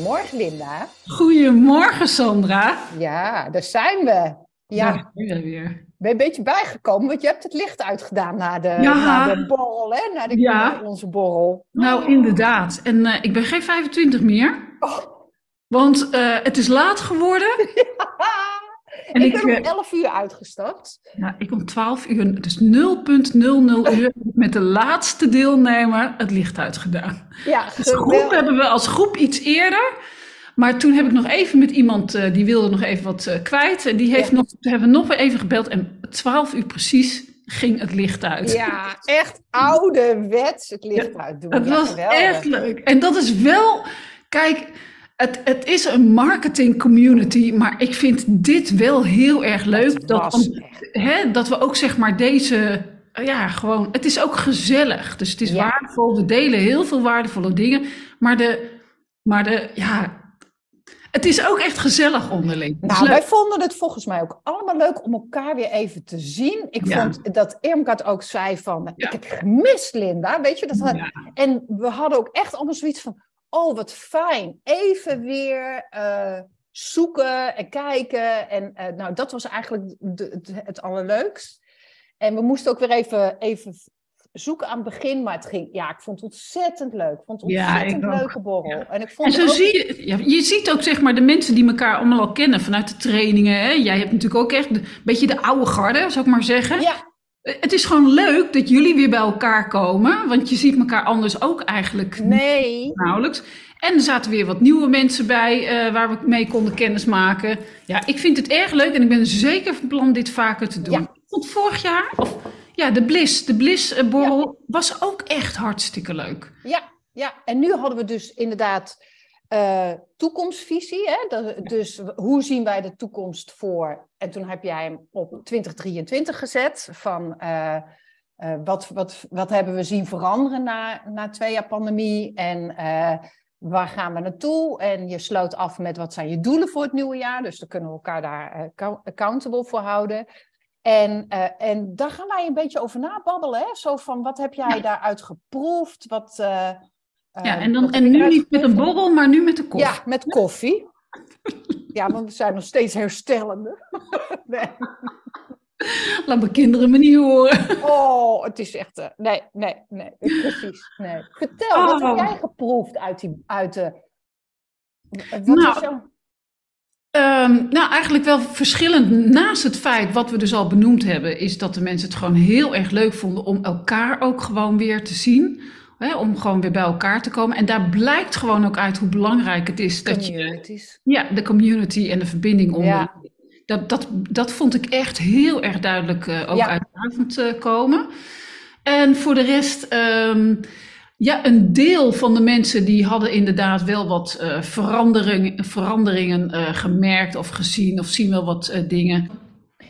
Goedemorgen, Linda. Goedemorgen, Sandra. Ja, daar zijn we. Ja, je weer. ben je een beetje bijgekomen, want je hebt het licht uitgedaan na de, Ja. na de borrel, hè? Na de, Ja. onze borrel. Nou, inderdaad. En eh, ik ben geen 25 meer, Oh, want eh, het is laat geworden. En ik ik, ben om eh, 11 uur uitgestapt. Ja, ik om 12 uur, dus 0.00 uur, met de laatste deelnemer het licht uitgedaan. Ja, Dus groep hebben we als groep iets eerder. Maar toen heb ik nog even met iemand, eh, die wilde nog even wat eh, kwijt. En die heeft Ja. nog, hebben nog even gebeld. En 12 uur precies ging het licht uit. Ja, echt ouderwets het licht uitdoen. Het Ja, was geweldig. echt leuk. En dat is wel, kijk, het, het is een marketing community, maar ik vind dit wel heel erg leuk. Dat, om- hè, dat we ook zeg maar deze, ja, gewoon, het is ook gezellig. Dus het is Ja. waardevol. We delen heel veel waardevolle dingen. Maar de, maar de, ja, het is ook echt gezellig onderling. Nou, wij vonden het volgens mij ook allemaal leuk om elkaar weer even te zien. Ik Ja. vond dat Irmgard ook zei van, Ja. ik heb gemist, Linda. Weet je, dat had-. En we hadden ook echt allemaal zoiets van, oh wat fijn, even weer eh, zoeken en kijken. En eh, nou, dat was eigenlijk de, het, het allerleukst. En we moesten ook weer even, even zoeken aan het begin, maar het ging, ja, ik vond het ontzettend leuk. Ik vond het Ja, ontzettend leuke borrel. Ja. En ik En vond zo ook- zie je, ja, je ziet ook zeg maar de mensen die elkaar allemaal al kennen vanuit de trainingen. Hè? Jij hebt natuurlijk ook echt een beetje de oude garde, zou ik maar zeggen. ja, Het is gewoon leuk dat jullie weer bij elkaar komen, want je ziet elkaar anders ook eigenlijk nee. nauwelijks. En er zaten weer wat nieuwe mensen bij eh, waar we mee konden kennismaken. Ja, ik vind het erg leuk en ik ben zeker van plan dit vaker te doen. Ja. Vorig jaar, of ja, de Bliss, de Bliss-borrel was ook echt hartstikke leuk. Ja, ja, en nu hadden we dus inderdaad eh, toekomstvisie. Hè? Dat- dus hoe zien wij de toekomst voor? En toen heb jij hem op 2023 gezet. Van eh, eh, wat, wat, wat hebben we zien veranderen na, na twee jaar pandemie? En waar gaan we naartoe? En je sloot af met wat zijn je doelen voor het nieuwe jaar? Dus dan kunnen we elkaar daar account- accountable voor houden. En, eh, en daar gaan wij een beetje over nababbelen. Hè? Zo van, wat heb jij daaruit geproefd? Wat, Ja, eh, en, dan, en nu niet met een borrel, maar nu met de koffie. Ja, met koffie. ja, want we zijn nog steeds herstellende. nee. Laat mijn kinderen me niet horen. Oh, het is echt... eh, nee, nee, nee. Precies. Nee. Vertel, wat heb Oh. jij geproefd uit, die, uit de... Wat Nou, is jouw... Ehm, nou, eigenlijk wel verschillend. Naast het feit wat we dus al benoemd hebben, is dat de mensen het gewoon heel erg leuk vonden om elkaar ook gewoon weer te zien. Hè, om gewoon weer bij elkaar te komen. En daar blijkt gewoon ook uit hoe belangrijk het is dat je ja, de community en de verbinding onder. Ja. Dat, dat, dat vond ik echt heel erg duidelijk eh, ook Ja. uit de avond eh, komen. En voor de rest, ehm, ja, een deel van de mensen die hadden inderdaad wel wat eh, verandering, veranderingen gemerkt of gezien of zien wel wat dingen.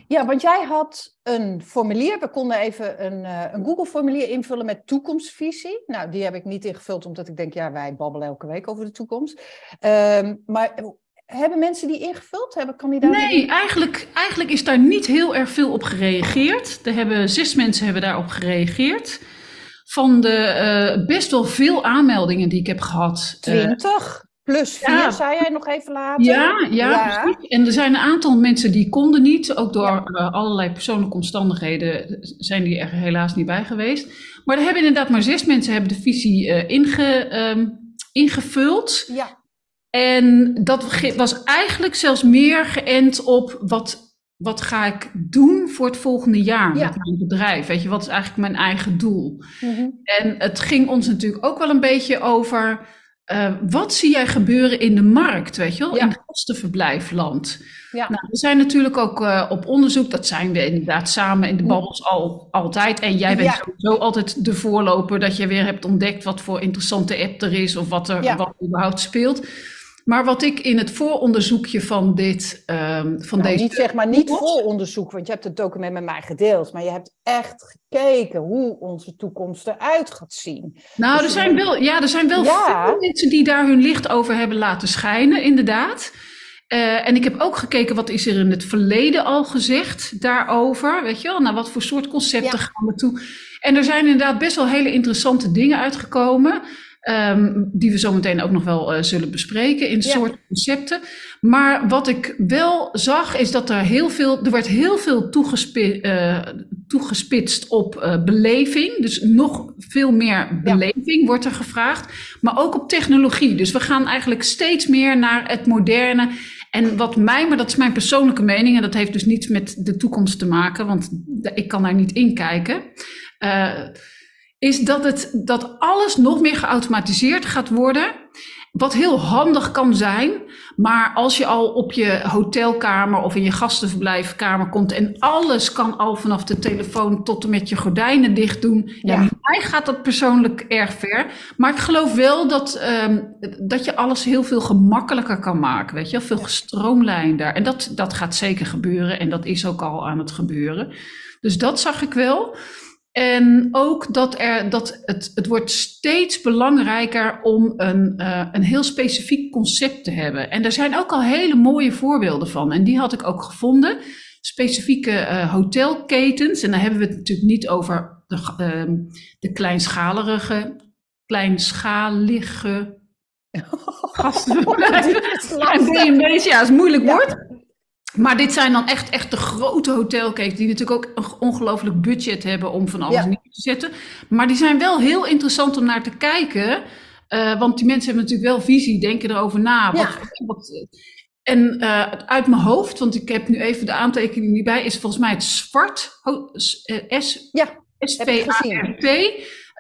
Ja, want jij had een formulier. We konden even een, eh, een Google-formulier invullen met toekomstvisie. Nou, die heb ik niet ingevuld, omdat ik denk, ja, wij babbelen elke week over de toekomst. Ehm, maar hebben mensen die ingevuld? Hebben kandidaten? Nee, eigenlijk, eigenlijk is daar niet heel erg veel op gereageerd. Er hebben zes mensen hebben daarop gereageerd. Van de eh, best wel veel aanmeldingen die ik heb gehad. eh, 20 plus 4, ja. zei jij nog even later. Ja, ja, Ja. precies. En er zijn een aantal mensen die konden niet. Ook door Ja. eh, allerlei persoonlijke omstandigheden zijn die er helaas niet bij geweest. Maar er hebben inderdaad maar zes mensen hebben de visie eh, inge, ehm, ingevuld. Ja, En dat was eigenlijk zelfs meer geënt op wat, wat ga ik doen voor het volgende jaar Ja. met mijn bedrijf. Weet je, wat is eigenlijk mijn eigen doel? Mhm. En het ging ons natuurlijk ook wel een beetje over. Eh, wat zie jij gebeuren in de markt, weet je wel, Ja. in het gastenverblijfland? ja. Nou, we zijn natuurlijk ook eh, op onderzoek, dat zijn we inderdaad samen in de babbels al, altijd. En jij bent Ja. sowieso altijd de voorloper dat je weer hebt ontdekt wat voor interessante app er is of wat er wat er überhaupt speelt. Maar wat ik in het vooronderzoekje van dit, ehm, van Nou, deze... niet zeg maar niet Wat? vol onderzoek, want je hebt het document met mij gedeeld, maar je hebt echt gekeken hoe onze toekomst eruit gaat zien. Nou, Dus er zijn wel, ja, er zijn wel Ja. veel mensen die daar hun licht over hebben laten schijnen, inderdaad. Eh, en ik heb ook gekeken wat is er in het verleden al gezegd daarover. Weet je wel, naar wat voor soort concepten Ja. gaan we toe. En er zijn inderdaad best wel hele interessante dingen uitgekomen. Ehm, die we zometeen ook nog wel uh, zullen bespreken in soort concepten. Maar wat ik wel zag is dat er heel veel, er werd heel veel toegespi uh, toegespitst op uh, beleving. Dus nog veel meer beleving ja. wordt er gevraagd. Maar ook op technologie. Dus we gaan eigenlijk steeds meer naar het moderne. En wat mij, maar dat is mijn persoonlijke mening, en dat heeft dus niets met de toekomst te maken, want ik kan daar niet in kijken is dat, het, dat alles nog meer geautomatiseerd gaat worden. Wat heel handig kan zijn, maar als je al op je hotelkamer of in je gastenverblijfkamer komt en alles kan al vanaf de telefoon tot en met je gordijnen dicht doen, ja. mij gaat dat persoonlijk erg ver. Maar ik geloof wel dat, um, dat je alles heel veel gemakkelijker kan maken, weet je, veel gestroomlijnder. En dat, dat gaat zeker gebeuren en dat is ook al aan het gebeuren. Dus dat zag ik wel. En ook dat, er, dat het, het wordt steeds belangrijker om een, uh, een heel specifiek concept te hebben. En er zijn ook al hele mooie voorbeelden van. En die had ik ook gevonden. Specifieke uh, hotelketens. En dan hebben we het natuurlijk niet over de, uh, de kleinschalige, kleinschalige gasten. en B&B's, ja, is een moeilijk woord. Maar dit zijn dan echt, echt de grote hotelketens die natuurlijk ook een ongelooflijk budget hebben om van alles neer te zetten. Maar die zijn wel heel interessant om naar te kijken. Uh, want die mensen hebben natuurlijk wel visie, denken erover na. Wat, wat, en uh, uit mijn hoofd, want ik heb nu even de aantekening niet bij, is volgens mij het zwart. S, ja, S-P-A-R-T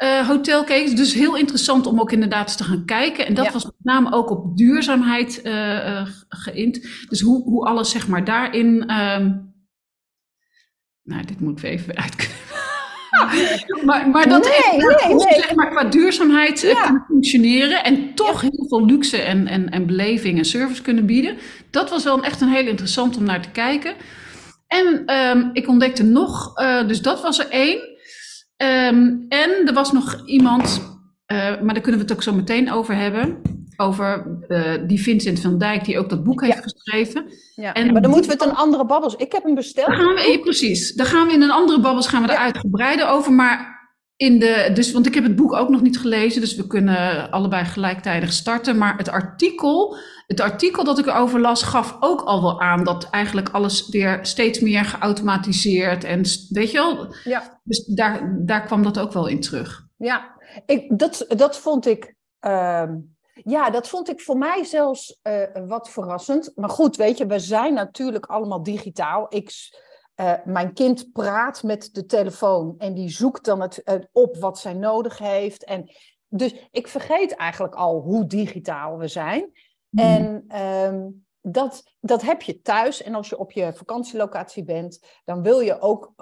uh, hotelketens. Dus heel interessant om ook inderdaad te gaan kijken. En dat was met name ook op duurzaamheid uh, uh, geïnt. Dus hoe, hoe alles zeg maar daarin... Um, nou, dit moet ik even uit. maar, maar dat nee, nee, nee. Zeg maar, qua duurzaamheid ja. kan functioneren en toch ja. heel veel luxe en, en, en beleving en service kunnen bieden. Dat was wel echt een heel interessant om naar te kijken. En um, ik ontdekte nog, uh, dus dat was er één. Um, en er was nog iemand, uh, maar daar kunnen we het ook zo meteen over hebben. Over uh, die Vincent van Dijk, die ook dat boek heeft geschreven. Ja, en maar dan moeten we het een andere babbels. Ik heb hem besteld. gaan we, precies. Dan gaan we in een andere babbels gaan we er uitgebreider over. Maar in de, dus, want ik heb het boek ook nog niet gelezen, dus we kunnen allebei gelijktijdig starten. Maar het artikel, het artikel dat ik erover las, gaf ook al wel aan dat eigenlijk alles weer steeds meer geautomatiseerd en weet je wel. Ja. Dus daar, daar kwam dat ook wel in terug. Ja, ik, dat, dat vond ik. Uh, ja, dat vond ik voor mij zelfs uh, wat verrassend. Maar goed, weet je, we zijn natuurlijk allemaal digitaal. Ik uh, mijn kind praat met de telefoon en die zoekt dan het, het, op wat zij nodig heeft. En dus ik vergeet eigenlijk al hoe digitaal we zijn. Mm. En um, dat, dat heb je thuis. En als je op je vakantielocatie bent, dan wil je ook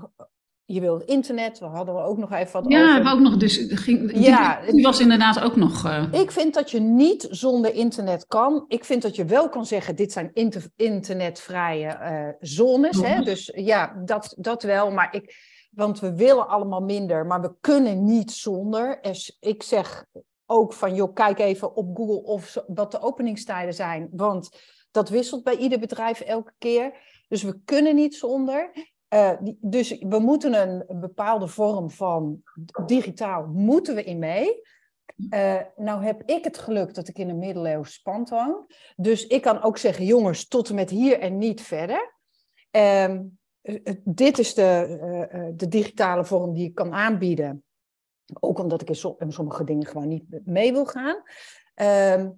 je wil internet, we hadden we ook nog even wat ja, over. Ook nog, dus ging, ja, die, was inderdaad ook nog... Uh... Ik vind dat je niet zonder internet kan. Ik vind dat je wel kan zeggen, dit zijn inter, internetvrije uh, zones. Hè? Dus ja, dat, dat wel, maar ik... Want we willen allemaal minder, maar we kunnen niet zonder. Ik zeg ook van, joh, kijk even op Google of wat de openingstijden zijn. Want dat wisselt bij ieder bedrijf elke keer. Dus we kunnen niet zonder. Uh, dus we moeten een, bepaalde vorm van digitaal moeten we in mee. Uh, nou heb ik het geluk dat ik in een middeleeuws pand hang. Dus ik kan ook zeggen, jongens, tot en met hier en niet verder. Uh, dit is de, de digitale vorm die ik kan aanbieden. Ook omdat ik in sommige dingen gewoon niet mee wil gaan. Ehm,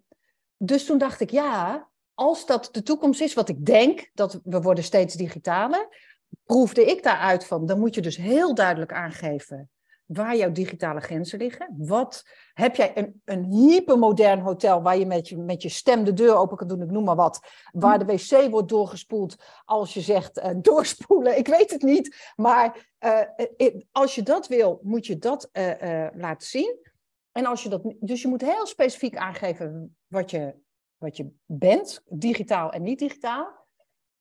dus toen dacht ik, ja, als dat de toekomst is, wat ik denk, dat we worden steeds digitaler proefde ik daaruit van, dan moet je dus heel duidelijk aangeven waar jouw digitale grenzen liggen. Wat heb jij een, een hypermodern hotel waar je met, je met je stem de deur open kan doen, ik noem maar wat, waar de wc wordt doorgespoeld als je zegt uh, doorspoelen, ik weet het niet, maar uh, als je dat wil, moet je dat laten zien. En als je dat, dus je moet heel specifiek aangeven wat je, wat je bent, digitaal en niet digitaal.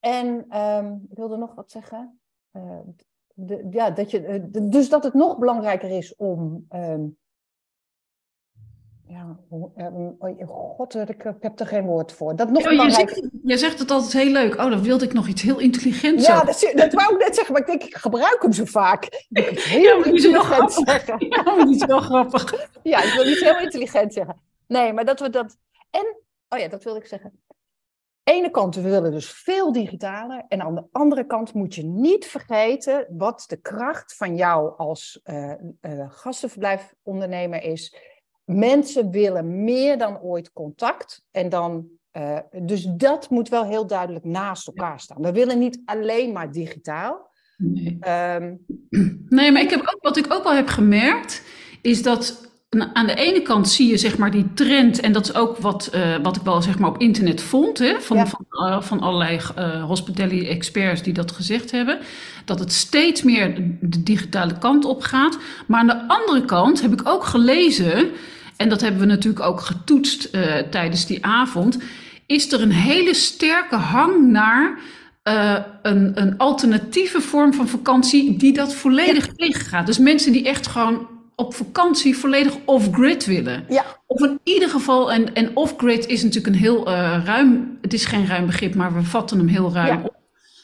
En um, ik wilde nog wat zeggen. Uh, de, ja, dat je, uh, dus dat het nog belangrijker is om. Um, ja, oh, god, ik, ik, heb er geen woord voor. Dat nog ja, je, zegt, je, zegt, het altijd heel leuk. Oh, dan wilde ik nog iets heel intelligents Ja, dat, dat, wou ik net zeggen, maar ik denk, ik gebruik hem zo vaak. heel ja, intelligent zeggen. Ja, is wel grappig. Ja, ik wil niet heel intelligent zeggen. Nee, maar dat we dat... En, oh ja, dat wilde ik zeggen. Ene kant, we willen dus veel digitaler. En aan de andere kant moet je niet vergeten wat de kracht van jou als uh, uh, gastenverblijfondernemer is mensen willen meer dan ooit contact. En dan, uh, dus dat moet wel heel duidelijk naast elkaar staan. We willen niet alleen maar digitaal. Nee, um, nee maar ik heb ook, wat ik ook wel heb gemerkt, is dat aan de ene kant zie je zeg maar die trend, en dat is ook wat, uh, wat ik wel zeg maar op internet vond, hè, van, ja. van, uh, van allerlei uh, hospitality experts die dat gezegd hebben, dat het steeds meer de digitale kant op gaat. Maar aan de andere kant heb ik ook gelezen en dat hebben we natuurlijk ook getoetst tijdens die avond, is er een hele sterke hang naar uh, een, een, alternatieve vorm van vakantie die dat volledig ja. tegengaat. Dus mensen die echt gewoon op vakantie volledig off-grid willen. Ja. Of in ieder geval, en, en off-grid is natuurlijk een heel uh, ruim, het is geen ruim begrip, maar we vatten hem heel ruim ja. op.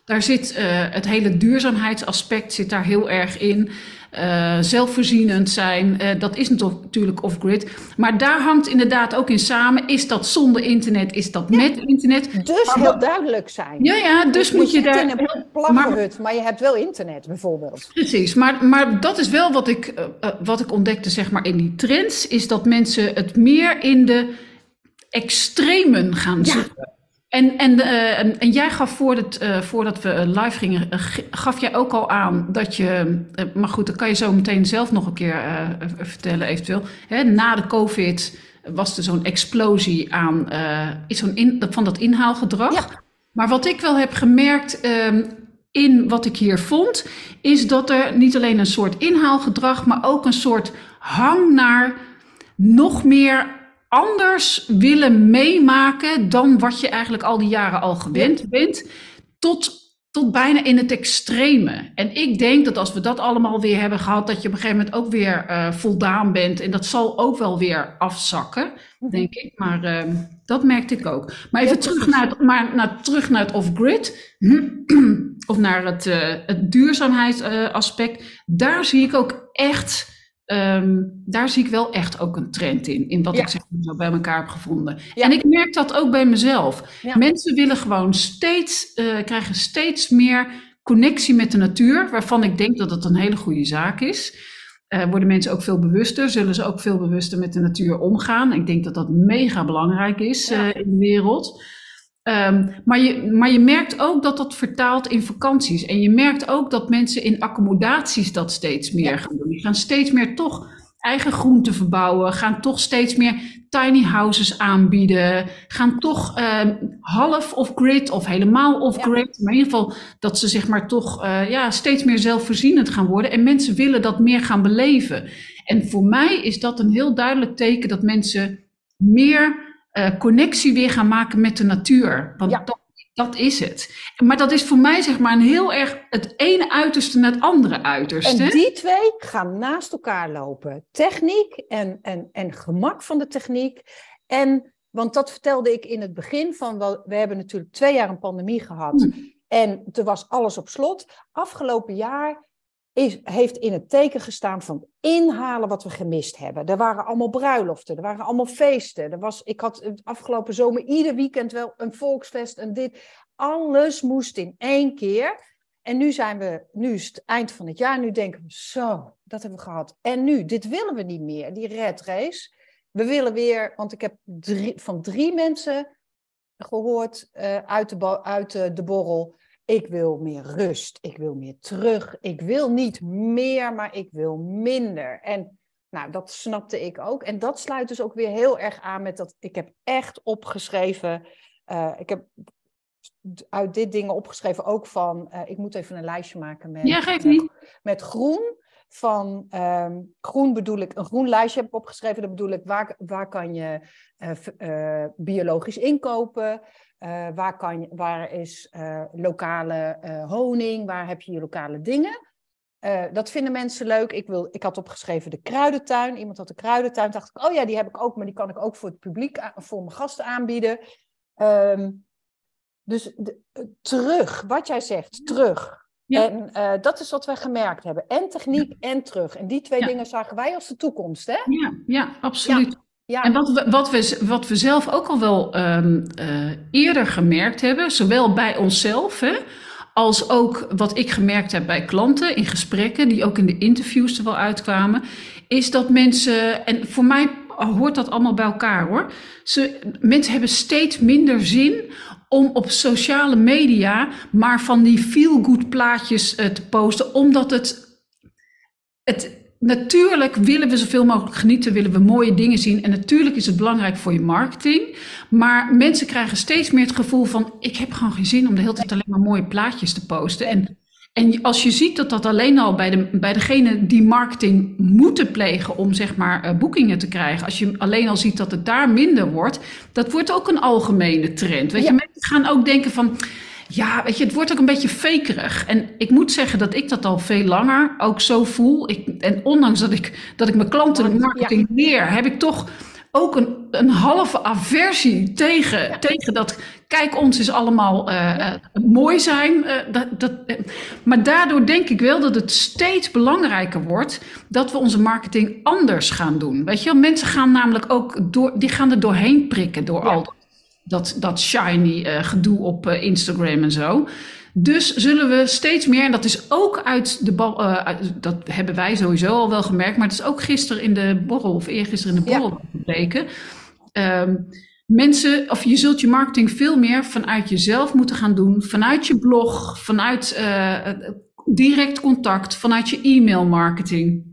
Daar zit uh, het hele duurzaamheidsaspect zit daar heel erg in. Uh, zelfvoorzienend zijn, uh, dat is natuurlijk off-grid. Maar daar hangt inderdaad ook in samen, is dat zonder internet, is dat ja. met internet? Dus maar, heel duidelijk zijn. Ja, ja, dus, dus moet je, je daar... in een plaggenhut, maar, maar je hebt wel internet bijvoorbeeld. Precies, maar, maar dat is wel wat ik, uh, wat ik ontdekte zeg maar in die trends, is dat mensen het meer in de extremen gaan zoeken. En, en, uh, en, en, jij gaf voordat, uh, voordat we live gingen, gaf jij ook al aan dat je, maar goed, dat kan je zo meteen zelf nog een keer vertellen eventueel. Hè, na de COVID was er zo'n explosie aan zo'n in, van dat inhaalgedrag. Ja. Maar wat ik wel heb gemerkt ehm, in wat ik hier vond, is dat er niet alleen een soort inhaalgedrag, maar ook een soort hang naar nog meer anders willen meemaken dan wat je eigenlijk al die jaren al gewend bent, tot, tot bijna in het extreme. En ik denk dat als we dat allemaal weer hebben gehad, dat je op een gegeven moment ook weer uh, voldaan bent. En dat zal ook wel weer afzakken, denk ik. Maar uh, dat merkte ik ook. Maar even terug naar het, maar naar, terug naar het off-grid, of naar het, uh, het duurzaamheidsaspect. daar zie ik ook echt Um, daar zie ik wel echt ook een trend in, in wat ja. ik zeg maar zo bij elkaar heb gevonden. Ja. En ik merk dat ook bij mezelf. Ja. Mensen willen gewoon steeds, uh, krijgen steeds meer connectie met de natuur, waarvan ik denk dat dat een hele goede zaak is. Uh, worden mensen ook veel bewuster, zullen ze ook veel bewuster met de natuur omgaan. Ik denk dat dat mega belangrijk is uh, in de wereld. Um, maar, je, maar je merkt ook dat dat vertaalt in vakanties. En je merkt ook dat mensen in accommodaties dat steeds meer ja. gaan doen. Die gaan steeds meer toch eigen groenten verbouwen, gaan toch steeds meer tiny houses aanbieden, gaan toch uh, half off-grid of helemaal off-grid. Ja. Maar in ieder geval dat ze zeg maar toch uh, ja, steeds meer zelfvoorzienend gaan worden. En mensen willen dat meer gaan beleven. En voor mij is dat een heel duidelijk teken dat mensen meer uh, connectie weer gaan maken met de natuur. Want ja. dat, dat, is het. Maar dat is voor mij zeg maar een heel erg het ene uiterste naar het andere uiterste. En die twee gaan naast elkaar lopen. Techniek en, en, en gemak van de techniek. En, want dat vertelde ik in het begin van, wel, we hebben natuurlijk twee jaar een pandemie gehad. Hmm. En er was alles op slot. Afgelopen jaar is, heeft in het teken gestaan van inhalen wat we gemist hebben. Er waren allemaal bruiloften, er waren allemaal feesten. Er was, ik had afgelopen zomer ieder weekend wel een volksfest en dit. Alles moest in één keer. En nu zijn we, nu is het eind van het jaar, nu denken we, zo, dat hebben we gehad. En nu, dit willen we niet meer, die red race. We willen weer, want ik heb drie, van drie mensen gehoord uh, uit, de, uit de, de borrel ik wil meer rust. Ik wil meer terug. Ik wil niet meer, maar ik wil minder. En nou, dat snapte ik ook. En dat sluit dus ook weer heel erg aan met dat ik heb echt opgeschreven. Uh, ik heb uit dit dingen opgeschreven ook van. Uh, ik moet even een lijstje maken met, ja, geef niet. met, met groen. Van um, groen bedoel ik, een groen lijstje heb ik opgeschreven. Dat bedoel ik, waar, waar kan je uh, biologisch inkopen? Uh, waar, kan je, waar is uh, lokale uh, honing? Waar heb je je lokale dingen? Dat vinden mensen leuk. Ik, wil, ik had opgeschreven de kruidentuin. Iemand had de kruidentuin. Dacht ik, oh ja, die heb ik ook, maar die kan ik ook voor het publiek, voor mijn gasten aanbieden. Um, dus de, terug, wat jij zegt, terug. En dat is wat wij gemerkt hebben. En techniek en terug. En die twee dingen zagen wij als de toekomst, hè? Ja, ja absoluut. En wat we, wat, we, wat we zelf ook al wel um, uh, eerder gemerkt hebben, zowel bij onszelf, hè, als ook wat ik gemerkt heb bij klanten in gesprekken, die ook in de interviews er wel uitkwamen, is dat mensen, en voor mij hoort dat allemaal bij elkaar hoor. Ze, mensen hebben steeds minder zin om op sociale media maar van die feel-good plaatjes uh, te posten, omdat het, het. Natuurlijk willen we zoveel mogelijk genieten, willen we mooie dingen zien. En natuurlijk is het belangrijk voor je marketing. Maar mensen krijgen steeds meer het gevoel van: ik heb gewoon geen zin om de hele tijd alleen maar mooie plaatjes te posten. En en als je ziet dat dat alleen al bij, de, bij degene die marketing moeten plegen om zeg maar uh, boekingen te krijgen, als je alleen al ziet dat het daar minder wordt, dat wordt ook een algemene trend. Weet je, mensen gaan ook denken van, ja, weet je, het wordt ook een beetje fakerig. En ik moet zeggen dat ik dat al veel langer ook zo voel. Ik, en ondanks dat ik, dat ik mijn klanten marketing leer, heb ik toch ook een, een halve aversie tegen, tegen dat. Kijk, ons is allemaal uh, mooi zijn. Uh, dat, dat, maar daardoor denk ik wel dat het steeds belangrijker wordt dat we onze marketing anders gaan doen. Weet je, mensen gaan namelijk ook door, die gaan er doorheen prikken door al dat, dat shiny gedoe op Instagram en zo. Dus zullen we steeds meer, en dat is ook uit de bal, uh, dat hebben wij sowieso al wel gemerkt, maar het is ook gisteren in de borrel of eergisteren in de borrel ja. gebleken. Um, mensen, of je zult je marketing veel meer vanuit jezelf moeten gaan doen, vanuit je blog, vanuit direct contact, vanuit je e-mail marketing.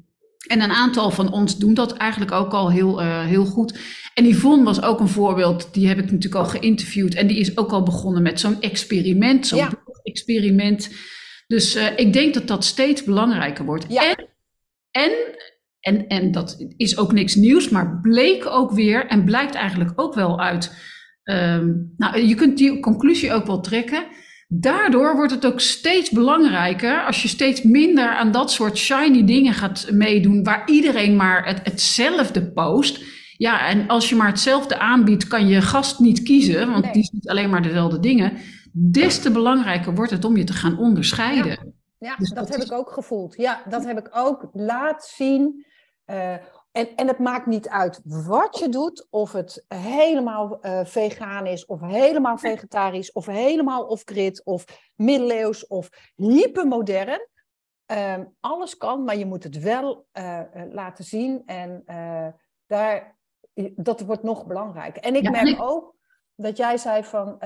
En een aantal van ons doen dat eigenlijk ook al heel, uh, heel goed. En Yvonne was ook een voorbeeld, die heb ik natuurlijk al geïnterviewd. En die is ook al begonnen met zo'n experiment, zo'n ja experiment. Dus uh, ik denk dat dat steeds belangrijker wordt. Ja. En, en, en, en dat is ook niks nieuws, maar bleek ook weer en blijkt eigenlijk ook wel uit. Um, nou, je kunt die conclusie ook wel trekken. Daardoor wordt het ook steeds belangrijker als je steeds minder aan dat soort shiny dingen gaat meedoen, waar iedereen maar het, hetzelfde post. Ja, en als je maar hetzelfde aanbiedt, kan je gast niet kiezen, want die ziet alleen maar dezelfde dingen des te belangrijker wordt het om je te gaan onderscheiden. Ja, dus dat, heb ik ook gevoeld. Ja, dat heb ik ook. Laat zien. Uh, en, en het maakt niet uit wat je doet, of het helemaal uh, vegan is, of helemaal vegetarisch, of helemaal off-grid, of middeleeuws, of hypermodern. Uh, alles kan, maar je moet het wel uh, laten zien. En daar, dat wordt nog belangrijker. En ik ja, merk ook dat jij zei van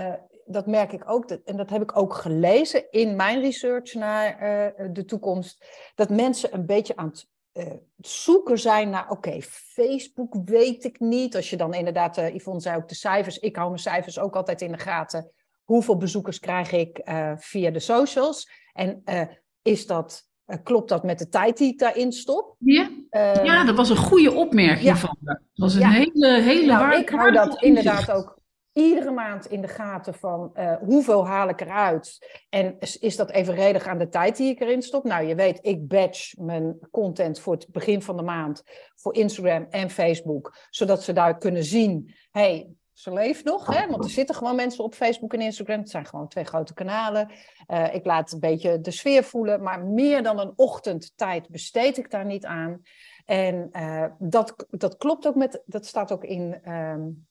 dat merk ik ook, en dat heb ik ook gelezen in mijn research naar uh, de toekomst, dat mensen een beetje aan het uh, zoeken zijn naar, oké, Facebook weet ik niet. Als je dan inderdaad, Yvonne zei ook de cijfers, ik hou mijn cijfers ook altijd in de gaten. Hoeveel bezoekers krijg ik via de socials? En is dat klopt dat met de tijd die ik daarin stop? Ja, ja dat was een goede opmerking ja. van Dat was een ja. hele, hele nou, Ik hou dat inderdaad ook iedere maand in de gaten van uh, hoeveel haal ik eruit en is, is, dat evenredig aan de tijd die ik erin stop? Nou, je weet, ik batch mijn content voor het begin van de maand voor Instagram en Facebook, zodat ze daar kunnen zien, hey, ze leeft nog, hè? want er zitten gewoon mensen op Facebook en Instagram. Het zijn gewoon twee grote kanalen. Uh, ik laat een beetje de sfeer voelen, maar meer dan een ochtendtijd besteed ik daar niet aan. En uh, dat, dat klopt ook met, dat staat ook in, um,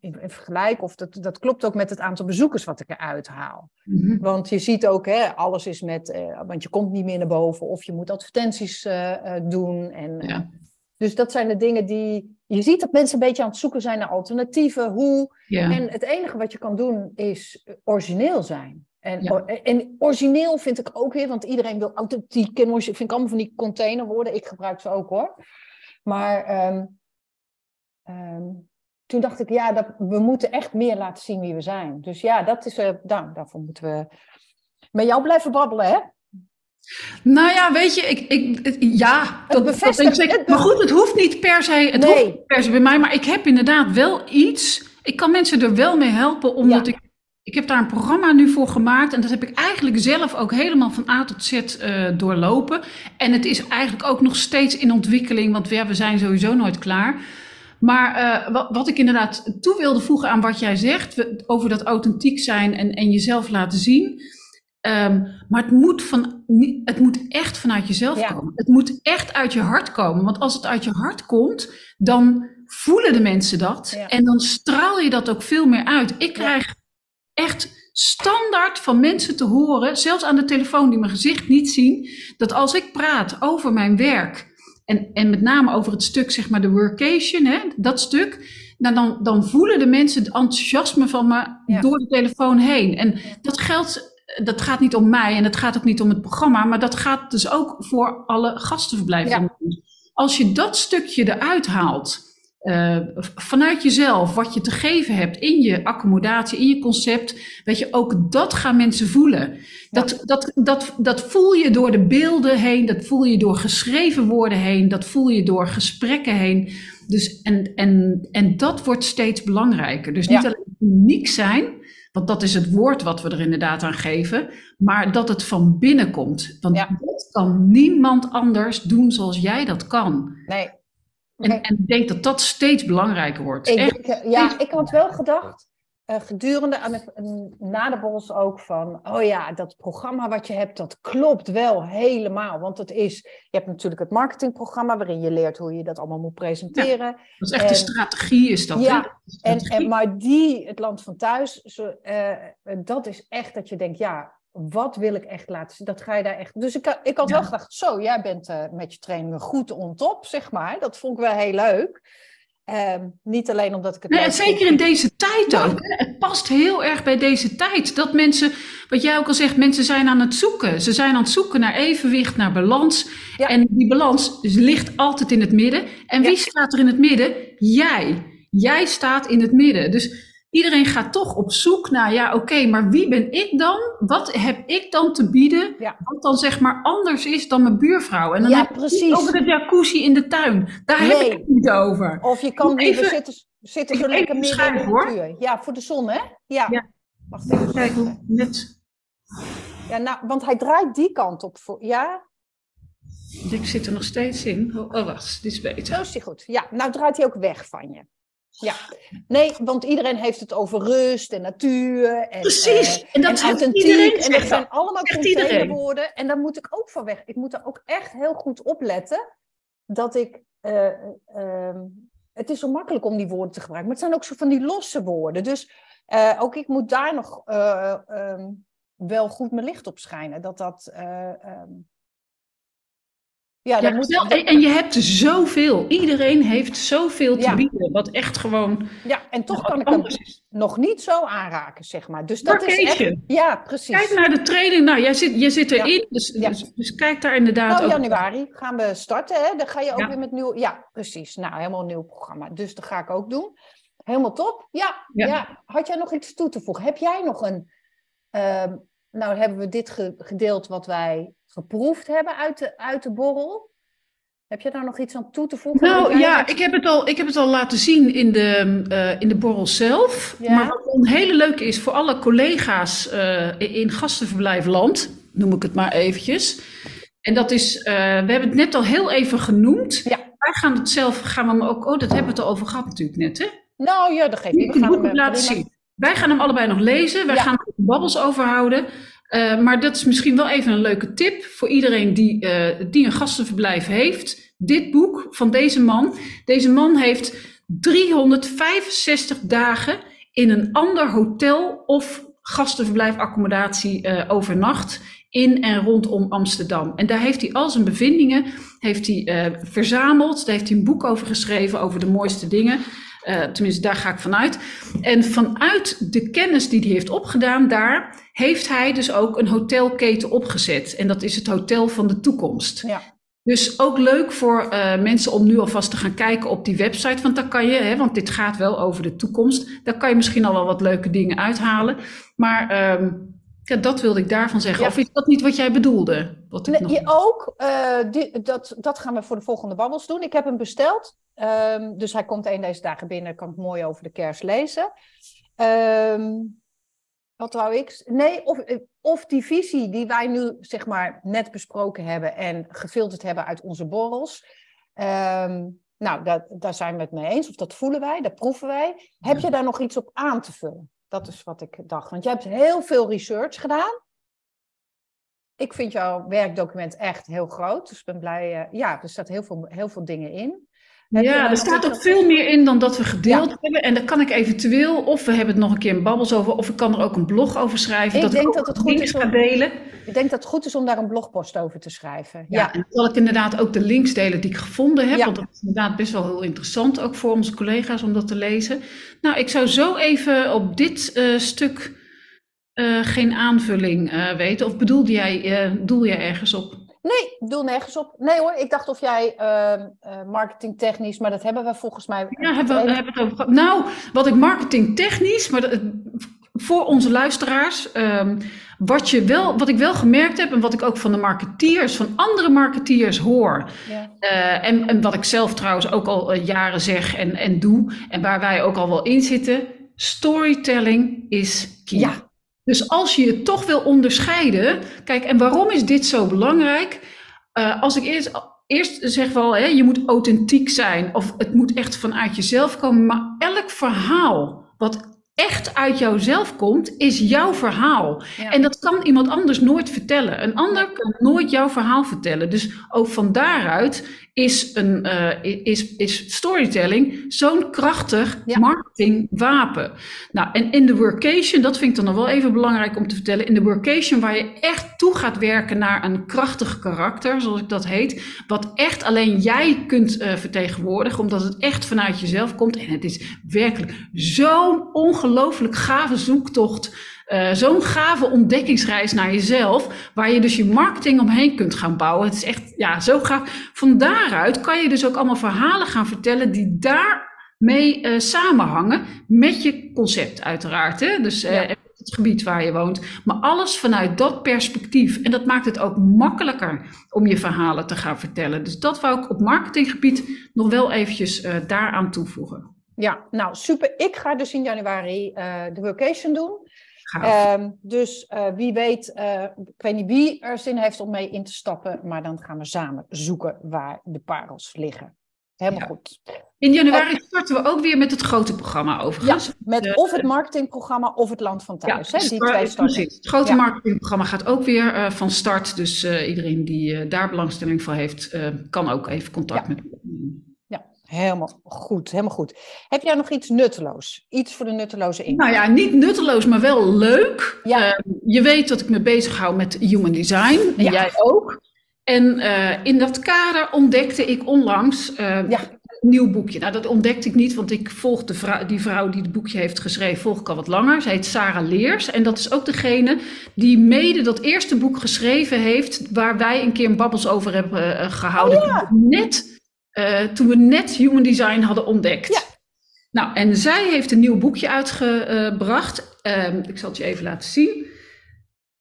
in, in vergelijk, of dat, dat klopt ook met het aantal bezoekers wat ik eruit haal. Mm-hmm. Want je ziet ook, hè, alles is met, uh, want je komt niet meer naar boven, of je moet advertenties doen. En, ja. Dus dat zijn de dingen die. Je ziet dat mensen een beetje aan het zoeken zijn naar alternatieven. Hoe. Ja. En het enige wat je kan doen is origineel zijn. En, ja. en origineel vind ik ook weer, want iedereen wil authentiek en vind ik allemaal van die containerwoorden. Ik gebruik ze ook hoor. Maar um, um, toen dacht ik, ja, dat, we moeten echt meer laten zien wie we zijn. Dus ja, dat is, uh, nou, daarvoor moeten we met jou blijven babbelen, hè? Nou ja, weet je, ik, ik, ja, dat. Dat, ik, maar goed, het hoeft niet per se, het nee. hoeft per se bij mij, maar ik heb inderdaad wel iets. Ik kan mensen er wel mee helpen, omdat ja. ik Ik heb daar een programma nu voor gemaakt en dat heb ik eigenlijk zelf ook helemaal van A tot Z uh, doorlopen. En het is eigenlijk ook nog steeds in ontwikkeling, want ja, we zijn sowieso nooit klaar. Maar uh, wat, wat, ik inderdaad toe wilde voegen aan wat jij zegt over dat authentiek zijn en, en jezelf laten zien. Um, maar het moet, van, het moet echt vanuit jezelf ja. komen. Het moet echt uit je hart komen. Want als het uit je hart komt, dan voelen de mensen dat. Ja. En dan straal je dat ook veel meer uit. Ik krijg echt standaard van mensen te horen, zelfs aan de telefoon die mijn gezicht niet zien, dat als ik praat over mijn werk en, en met name over het stuk, zeg maar, de workation, hè, dat stuk, nou dan, dan voelen de mensen het enthousiasme van me ja. door de telefoon heen. En dat geldt, dat gaat niet om mij en het gaat ook niet om het programma, maar dat gaat dus ook voor alle gastenverblijven. Ja. Als je dat stukje eruit haalt, uh, vanuit jezelf, wat je te geven hebt in je accommodatie, in je concept, weet je, ook dat gaan mensen voelen. Dat, dat, dat, dat voel je door de beelden heen, dat voel je door geschreven woorden heen, dat voel je door gesprekken heen. Dus, en, en, en dat wordt steeds belangrijker. Dus niet ja. alleen uniek zijn, want dat is het woord wat we er inderdaad aan geven, maar dat het van binnen komt. Want ja. dat kan niemand anders doen zoals jij dat kan. Nee. En, en ik denk dat dat steeds belangrijker wordt. Ik denk, ja, ik had wel gedacht, uh, gedurende aan de, na de borrels ook van, oh ja, dat programma wat je hebt, dat klopt wel helemaal. Want het is, je hebt natuurlijk het marketingprogramma waarin je leert hoe je dat allemaal moet presenteren. Ja, dat is echt en, de strategie, is dat. Ja, en, en, maar die, het land van thuis, zo, uh, dat is echt dat je denkt, ja, wat wil ik echt laten zien? Dat ga je daar echt. Dus ik, ik had wel gedacht, zo, jij bent uh, met je trainingen goed on top, zeg maar. Dat vond ik wel heel leuk. Um, niet alleen omdat ik het. Nee, zeker in deze tijd ook. Het past heel erg bij deze tijd. Dat mensen, wat jij ook al zegt, mensen zijn aan het zoeken. Ze zijn aan het zoeken naar evenwicht, naar balans. Ja. En die balans ligt altijd in het midden. En wie ja. staat er in het midden? Jij. Jij staat in het midden. Dus iedereen gaat toch op zoek naar, ja, oké, okay, maar wie ben ik dan? Wat heb ik dan te bieden? Ja. Wat dan zeg maar anders is dan mijn buurvrouw? En dan ja, heb precies. over de jacuzzi in de tuin. Daar nee. heb ik het niet over. Of je kan even, zitten, zitten zo lekker midden in de natuur. Ja, voor de zon, hè? Ja. ja. Wacht even. Kijk hoe net. Ja, nou, want hij draait die kant op. Voor, ja? Ik zit er nog steeds in. Oh, oh wacht, dit is beter. Zo is hij goed. Ja, nou draait hij ook weg van je. Ja, nee, want iedereen heeft het over rust en natuur en, Precies. Uh, en, dat en authentiek. En dat zijn allemaal containerwoorden. En daar moet ik ook van weg. Ik moet er ook echt heel goed op letten dat ik. Uh, uh, het is zo makkelijk om die woorden te gebruiken, maar het zijn ook zo van die losse woorden. Dus uh, ook ik moet daar nog um, wel goed mijn licht op schijnen. Dat dat. Um, ja, ja moet... en, en, je hebt zoveel. Iedereen heeft zoveel te ja. bieden. Wat echt gewoon. Ja, en toch kan ik hem is. nog niet zo aanraken, zeg maar. Dus dat is echt. Ja, precies. Kijk naar de training. Nou, jij zit, jij zit erin. Ja. Dus, dus, dus, kijk daar inderdaad. Nou, januari gaan we starten. Hè? Dan ga je ook weer met nieuw. Ja, precies. Nou, helemaal een nieuw programma. Dus dat ga ik ook doen. Helemaal top. Ja, ja. Had jij nog iets toe te voegen? Heb jij nog een. Uh, nou, hebben we dit ge gedeeld wat wij geproefd hebben uit de, uit de borrel. Heb je daar nog iets aan toe te voegen? Nou ja, ik heb, het al, ik heb het al laten zien in de, uh, in de borrel zelf. Ja. Maar wat een hele leuke is voor alle collega's uh, in gastenverblijfland, noem ik het maar eventjes. En dat is, uh, we hebben het net al heel even genoemd. Ja. Wij gaan het zelf, gaan we hem ook, oh dat hebben we het al over gehad natuurlijk net hè? Nou ja, dat geeft niet. We gaan hem laten zien. Wij gaan hem allebei nog lezen. Wij ja. gaan er babbels overhouden. Uh, maar dat is misschien wel even een leuke tip voor iedereen die, uh, die een gastenverblijf heeft. Dit boek van deze man. Deze man heeft 365 dagen in een ander hotel of gastenverblijfaccommodatie uh, overnacht in en rondom Amsterdam. En daar heeft hij al zijn bevindingen heeft hij, verzameld. Daar heeft hij een boek over geschreven over de mooiste dingen. Uh, tenminste, daar ga ik vanuit. En vanuit de kennis die hij heeft opgedaan daar, heeft hij dus ook een hotelketen opgezet. En dat is het Hotel van de Toekomst. Ja. Dus ook leuk voor uh, mensen om nu alvast te gaan kijken op die website. Want dan kan je, hè, want dit gaat wel over de toekomst. Daar kan je misschien al wel wat leuke dingen uithalen. Maar um, ja, dat wilde ik daarvan zeggen. Ja. Of is dat niet wat jij bedoelde? Wat nee, nog... je ook. Uh, die, dat, dat gaan we voor de volgende babbels doen. Ik heb hem besteld. Um, dus hij komt een deze dagen binnen. Kan ik mooi over de kerst lezen. Um, Wat wou ik? Nee, of, of die visie die wij nu zeg maar net besproken hebben en gefilterd hebben uit onze borrels. Ehm, nou, dat, daar zijn we het mee eens, of dat voelen wij, dat proeven wij. Heb je daar nog iets op aan te vullen? Dat is wat ik dacht. Want je hebt heel veel research gedaan. Ik vind jouw werkdocument echt heel groot. Dus ik ben blij. Uh, ja, er staat heel veel, heel veel dingen in. Ja, er staat ook veel meer in dan dat we gedeeld hebben. En daar kan ik eventueel, of we hebben het nog een keer in babbels over, of ik kan er ook een blog over schrijven. Ik dat denk dat het goed is om, delen. Ik denk dat het goed is om daar een blogpost over te schrijven. Ja, ja. en dan zal ik inderdaad ook de links delen die ik gevonden heb. Want dat is inderdaad best wel heel interessant, ook voor onze collega's om dat te lezen. Nou, ik zou zo even op dit uh, stuk uh, geen aanvulling uh, weten. Of bedoelde jij, doel jij ergens op? Nee, ik doe nergens op. Nee hoor, ik dacht of jij uh, marketingtechnisch, maar dat hebben we volgens mij. Ja, hebben we, hebben het over. Nou, wat ik marketingtechnisch, maar dat, voor onze luisteraars, um, wat, je wel, wat ik wel gemerkt heb en wat ik ook van de marketeers, van andere marketeers hoor. Ja. Uh, en, en wat ik zelf trouwens ook al jaren zeg en, en doe, en waar wij ook al wel in zitten, storytelling is key. Ja. Dus als je je toch wil onderscheiden, kijk, en waarom is dit zo belangrijk? Uh, als ik eerst, eerst zeg wel, hè, je moet authentiek zijn of het moet echt vanuit jezelf komen, maar elk verhaal wat echt uit jouzelf komt, is jouw verhaal. En dat kan iemand anders nooit vertellen. Een ander kan nooit jouw verhaal vertellen. Dus ook van daaruit is, een, uh, is, is storytelling zo'n krachtig marketingwapen. Nou, en in de workation, dat vind ik dan nog wel even belangrijk om te vertellen. In de workation, waar je echt toe gaat werken naar een krachtig karakter, zoals ik dat heet, wat echt alleen jij kunt uh, vertegenwoordigen, omdat het echt vanuit jezelf komt. En het is werkelijk zo'n ongelooflijk gave zoektocht uh, zo'n gave ontdekkingsreis naar jezelf, waar je dus je marketing omheen kunt gaan bouwen. Het is echt ja, zo gaaf. Van daaruit kan je dus ook allemaal verhalen gaan vertellen die daarmee uh, samenhangen met je concept uiteraard. Hè? Dus uh, het gebied waar je woont. Maar alles vanuit dat perspectief. En dat maakt het ook makkelijker om je verhalen te gaan vertellen. Dus dat wou ik op marketinggebied nog wel eventjes daaraan toevoegen. Ja, nou super. Ik ga dus in januari de vacation doen. Um, dus uh, wie weet, uh, ik weet niet wie er zin heeft om mee in te stappen, maar dan gaan we samen zoeken waar de parels liggen. Helemaal ja. goed. In januari uh, starten we ook weer met het grote programma overigens. Ja, met of het marketingprogramma of het land van thuis. Ja, hè? Die twee precies. Het grote ja. marketingprogramma gaat ook weer van start. Dus iedereen die daar belangstelling voor heeft, kan ook even contact met Helemaal goed, helemaal goed. Heb jij nog iets nutteloos? Iets voor de nutteloze in? Nou ja, niet nutteloos, maar wel leuk. Ja. Uh, je weet dat ik me bezighoud met human design. En ja. jij ook. En uh, in dat kader ontdekte ik onlangs uh, ja. een nieuw boekje. Nou, dat ontdekte ik niet, want ik volg de die vrouw die het boekje heeft geschreven, volg ik al wat langer. Zij heet Sarah Leers. En dat is ook degene die mede dat eerste boek geschreven heeft, waar wij een keer een babbels over hebben gehouden. Oh, net uh, toen we net human design hadden ontdekt. Ja. Nou, en zij heeft een nieuw boekje uitgebracht. Um, ik zal het je even laten zien.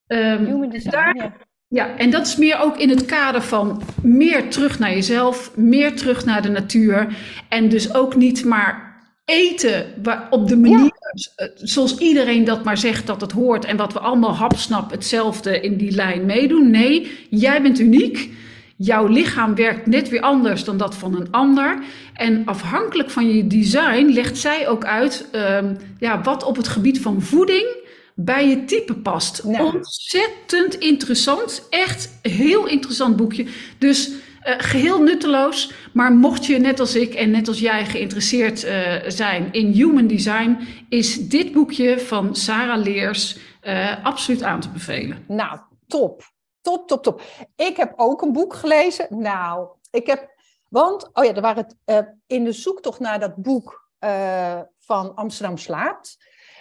Um, human design, daar, ja. Ja, en dat is meer ook in het kader van meer terug naar jezelf, meer terug naar de natuur. En dus ook niet maar eten op de manier ja. zoals iedereen dat maar zegt dat het hoort. En wat we allemaal hapsnap hetzelfde in die lijn meedoen. Nee, jij bent uniek. Jouw lichaam werkt net weer anders dan dat van een ander. En afhankelijk van je design legt zij ook uit um, ja, wat op het gebied van voeding bij je type past. Nou. Ontzettend interessant. Echt heel interessant boekje. Dus uh, geheel nutteloos. Maar mocht je net als ik en net als jij geïnteresseerd uh, zijn in human design, is dit boekje van Sarah Leers uh, absoluut aan te bevelen. Nou, top. Top, top, top. Ik heb ook een boek gelezen. Nou, ik heb. Want, oh ja, er waren het, uh, in de zoektocht naar dat boek uh, van Amsterdam Slaapt.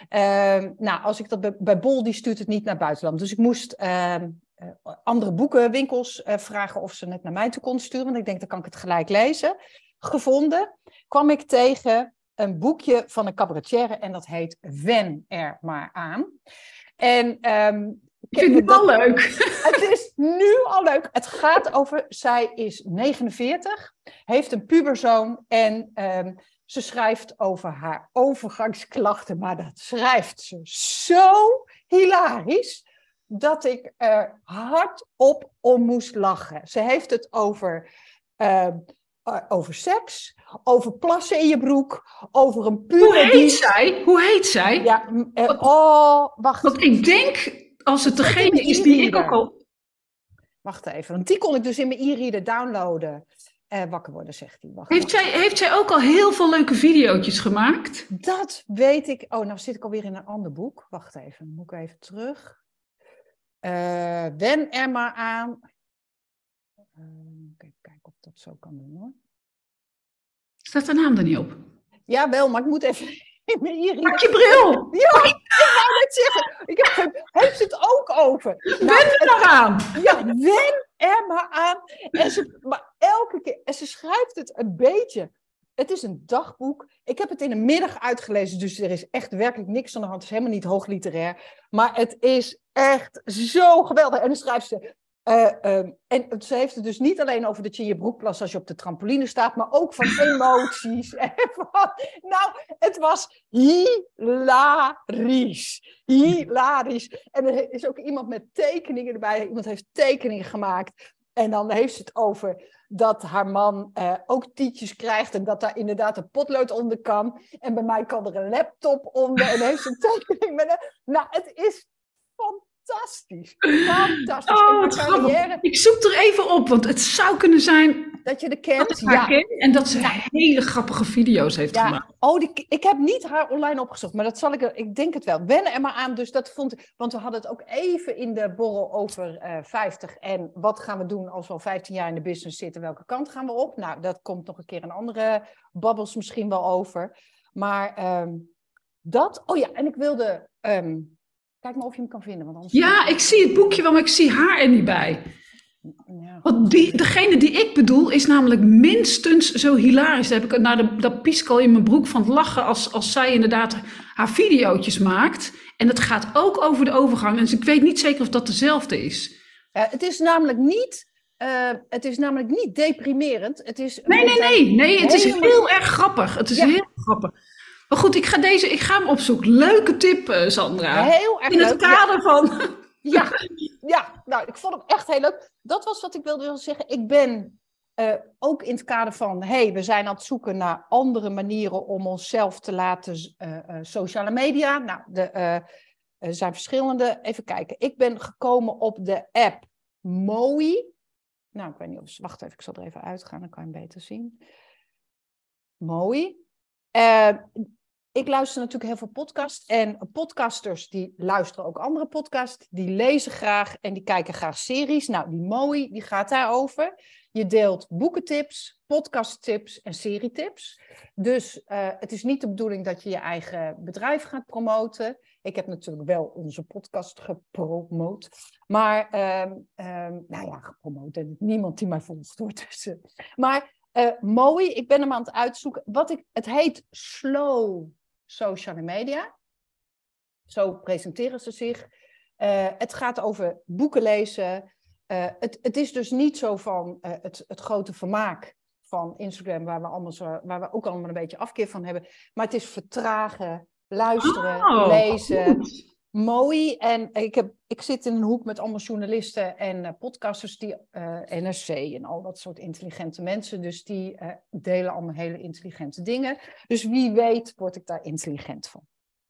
Uh, nou, als ik dat bij, Bol, die stuurt het niet naar buitenland. Dus ik moest ehm, eh, andere boekenwinkels vragen of ze het naar mij toe konden sturen. Want ik denk, dan kan ik het gelijk lezen. Gevonden kwam ik tegen een boekje van een cabaretière en dat heet Wen er maar aan. En um, ik vind het al leuk. Het is nu al leuk. Het gaat over, zij is 49, heeft een puberzoon en um, ze schrijft over haar overgangsklachten, maar dat schrijft ze zo hilarisch dat ik er hardop om moest lachen. Ze heeft het over, uh, over seks, over plassen in je broek, over een puber. Hoe heet zij? Hoe heet zij? Ja, uh, oh, wacht. Want ik denk, als het degene is die ik ook al... Wacht even, want die kon ik dus in mijn e-reader downloaden. Uh, wakker worden, zegt hij. Wacht, heeft, wacht. Zij, heeft zij ook al heel veel leuke video's gemaakt? Dat weet ik. Oh, nou zit ik alweer in een ander boek. Wacht even, moet ik even terug. Uh, wen er maar aan. Uh, even kijken of ik dat zo kan doen hoor. Staat de naam er niet op? Ja, wel, maar ik moet even mijn Pak je bril! Ja, ik wou net zeggen. Ik heb, heeft ze het ook over? Nou, wen er maar aan! Ja, wen er maar aan. En ze, maar elke keer, en ze schrijft het een beetje. Het is een dagboek. Ik heb het in de middag uitgelezen, dus er is echt werkelijk niks aan de hand. Het is helemaal niet hoogliterair. Maar het is echt zo geweldig. En dan schrijft ze. Uh, um, en ze heeft het dus niet alleen over dat je in je broek plast als je op de trampoline staat, maar ook van emoties. en van, nou, het was hilarisch. Hilarisch. En er is ook iemand met tekeningen erbij. Iemand heeft tekeningen gemaakt. En dan heeft ze het over dat haar man uh, ook tietjes krijgt en dat daar inderdaad een potlood onder kan. En bij mij kan er een laptop onder en heeft ze een tekening met een... Nou, het is fantastisch. Fantastisch. Oh, wat carrière... Ik zoek er even op, want het zou kunnen zijn... Dat je de kent, ja. Ken, en dat ze hele grappige video's heeft ja. gemaakt. Oh, die, ik heb niet haar online opgezocht, maar dat zal ik... Ik denk het wel. Wennen er maar aan, dus dat vond ik... Want we hadden het ook even in de borrel over uh, 50 en wat gaan we doen als we al 15 jaar in de business zitten, welke kant gaan we op? Nou, dat komt nog een keer een andere babbels misschien wel over. Maar um, dat... Oh ja, en ik wilde... Um, Kijk maar of je hem kan vinden. Want anders ja, ik zie het boekje wel, maar ik zie haar er niet bij. Ja. Want die, degene die ik bedoel is namelijk minstens zo hilarisch. Daar heb ik naar de, dat pieskel in mijn broek van het lachen als, als zij inderdaad haar videootjes maakt. En het gaat ook over de overgang. Dus ik weet niet zeker of dat dezelfde is. Uh, het is namelijk niet... Uh, het is namelijk niet deprimerend. Het is nee, nee, nee, nee. Het is heel erg grappig. Het is ja. heel grappig. Maar goed, ik ga, deze, ik ga hem opzoeken. Leuke tip, uh, Sandra. Heel erg In het leuk. kader ja. van... Ja, ja, nou, ik vond hem echt heel leuk. Dat was wat ik wilde zeggen. Ik ben uh, ook in het kader van... hey, we zijn aan het zoeken naar andere manieren om onszelf te laten... Uh, sociale media. Nou, er zijn verschillende. Even kijken. Ik ben gekomen op de app Moi. Nou, ik weet niet of... Wacht even, ik zal er even uitgaan. Dan kan je hem beter zien. Moi. Ik luister natuurlijk heel veel podcasts. En podcasters die luisteren ook andere podcasts. Die lezen graag en die kijken graag series. Nou, die Mooi, die gaat daarover. Je deelt boekentips, podcasttips en serietips. Dus uh, het is niet de bedoeling dat je je eigen bedrijf gaat promoten. Ik heb natuurlijk wel onze podcast gepromoot. Maar, uh, uh, nou ja, gepromoot. En niemand die mij volgt hoor. Maar uh, mooi, ik ben hem aan het uitzoeken. Wat ik, het heet Slow Social Media. Zo presenteren ze zich. Uh, het gaat over boeken lezen. Uh, het, het, is dus niet zo van het, het, grote vermaak van Instagram, waar we, allemaal zo, waar we ook allemaal een beetje afkeer van hebben. Maar het is vertragen, luisteren, oh, lezen. Goed mooi. En ik, heb, ik zit in een hoek met allemaal journalisten en uh, podcasters, die uh, NRC en al dat soort intelligente mensen. Dus die uh, delen allemaal hele intelligente dingen. Dus wie weet word ik daar intelligent van.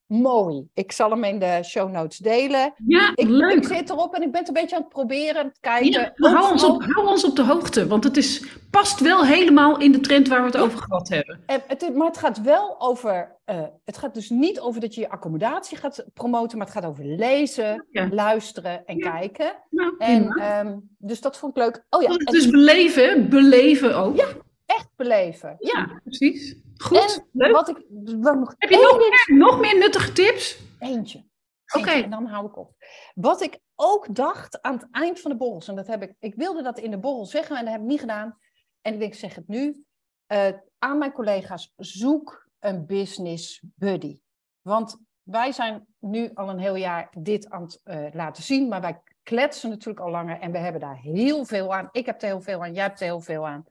Mooi. Ik zal hem in de show notes delen. Ja, ik, leuk. ik zit erop en ik ben het een beetje aan het proberen, aan het kijken. Ja, hou, ons op, hou ons op de hoogte, want het is, past wel helemaal in de trend waar we het ja. over gehad hebben. En het, maar het gaat wel over, uh, het gaat dus niet over dat je je accommodatie gaat promoten, maar het gaat over lezen, ja. luisteren en kijken. Nou, En, um, dus dat vond ik leuk. Oh ja, en is beleven, beleven ook. Ja, echt beleven. Ja, precies. Goed, en leuk. wat ik wat nog Heb je nog meer, nog meer nuttige tips? Eentje. Oké. En dan hou ik op. Wat ik ook dacht aan het eind van de borrels, en dat heb ik, ik wilde dat in de borrel zeggen, en dat heb ik niet gedaan. En ik denk, zeg het nu, eh, aan mijn collega's, zoek een business buddy. Want wij zijn nu al een heel jaar dit aan het eh, laten zien, maar wij kletsen natuurlijk al langer en we hebben daar heel veel aan. Ik heb er heel veel aan, jij hebt er heel veel aan.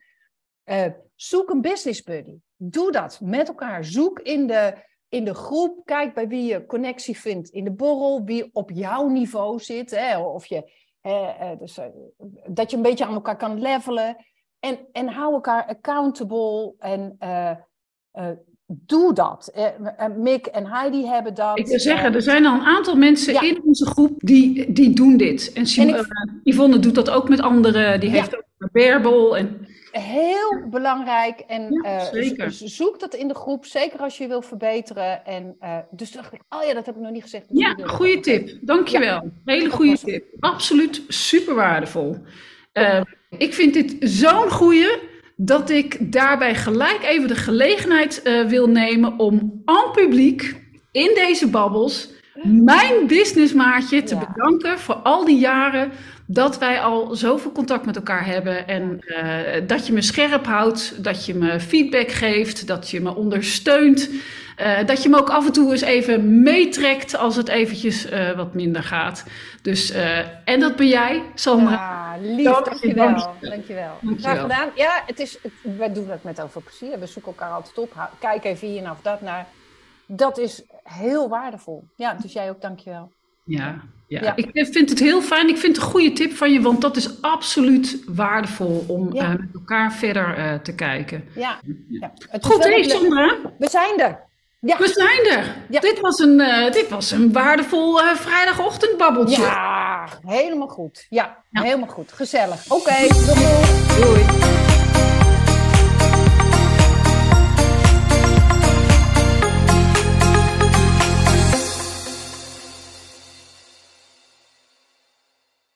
Eh, zoek een business buddy. Doe dat met elkaar. Zoek in de in de groep, kijk bij wie je connectie vindt in de borrel, wie op jouw niveau zit. Hè, of je, hè, dus, dat je een beetje aan elkaar kan levelen. En, en hou elkaar accountable en doe dat. Mick en Heidi hebben dat. Ik wil zeggen, er zijn al een aantal mensen in onze groep die, die doen dit. En, Simone, Yvonne doet dat ook met anderen. Die heeft ook een bearbel. En... Heel belangrijk. En ja, zoek dat in de groep, zeker als je wil verbeteren. En, uh, dus dacht ik, oh ja, dat heb ik nog niet gezegd. Dus ja, goede tip. Dankjewel. Ja. Hele goede tip. Absoluut super waardevol. Uh, ik vind dit zo'n goede dat ik daarbij gelijk even de gelegenheid wil nemen om aan publiek in deze babbels mijn businessmaatje te ja. bedanken voor al die jaren dat wij al zoveel contact met elkaar hebben. En uh, dat je me scherp houdt, dat je me feedback geeft, dat je me ondersteunt. Uh, dat je me ook af en toe eens even meetrekt als het eventjes uh, wat minder gaat. Dus, en dat ben jij, Sandra. Ja, lief, dankjewel. Dankjewel. dankjewel. Graag gedaan. Ja, het is, het, wij doen het met over plezier. We zoeken elkaar altijd op. Kijk even hier of dat naar. Dat is heel waardevol. Ja, dus jij ook dankjewel. Ja, ja. ik vind het heel fijn. Ik vind het een goede tip van je, want dat is absoluut waardevol om uh, met elkaar verder uh, te kijken. Ja, ja. Goed, hé Sandra. We zijn er. Ja. We zijn er. Dit, was een, uh, dit was een waardevol vrijdagochtendbabbeltje. Ja, helemaal goed. Ja, helemaal goed. Gezellig. Oké, okay, doei. doei.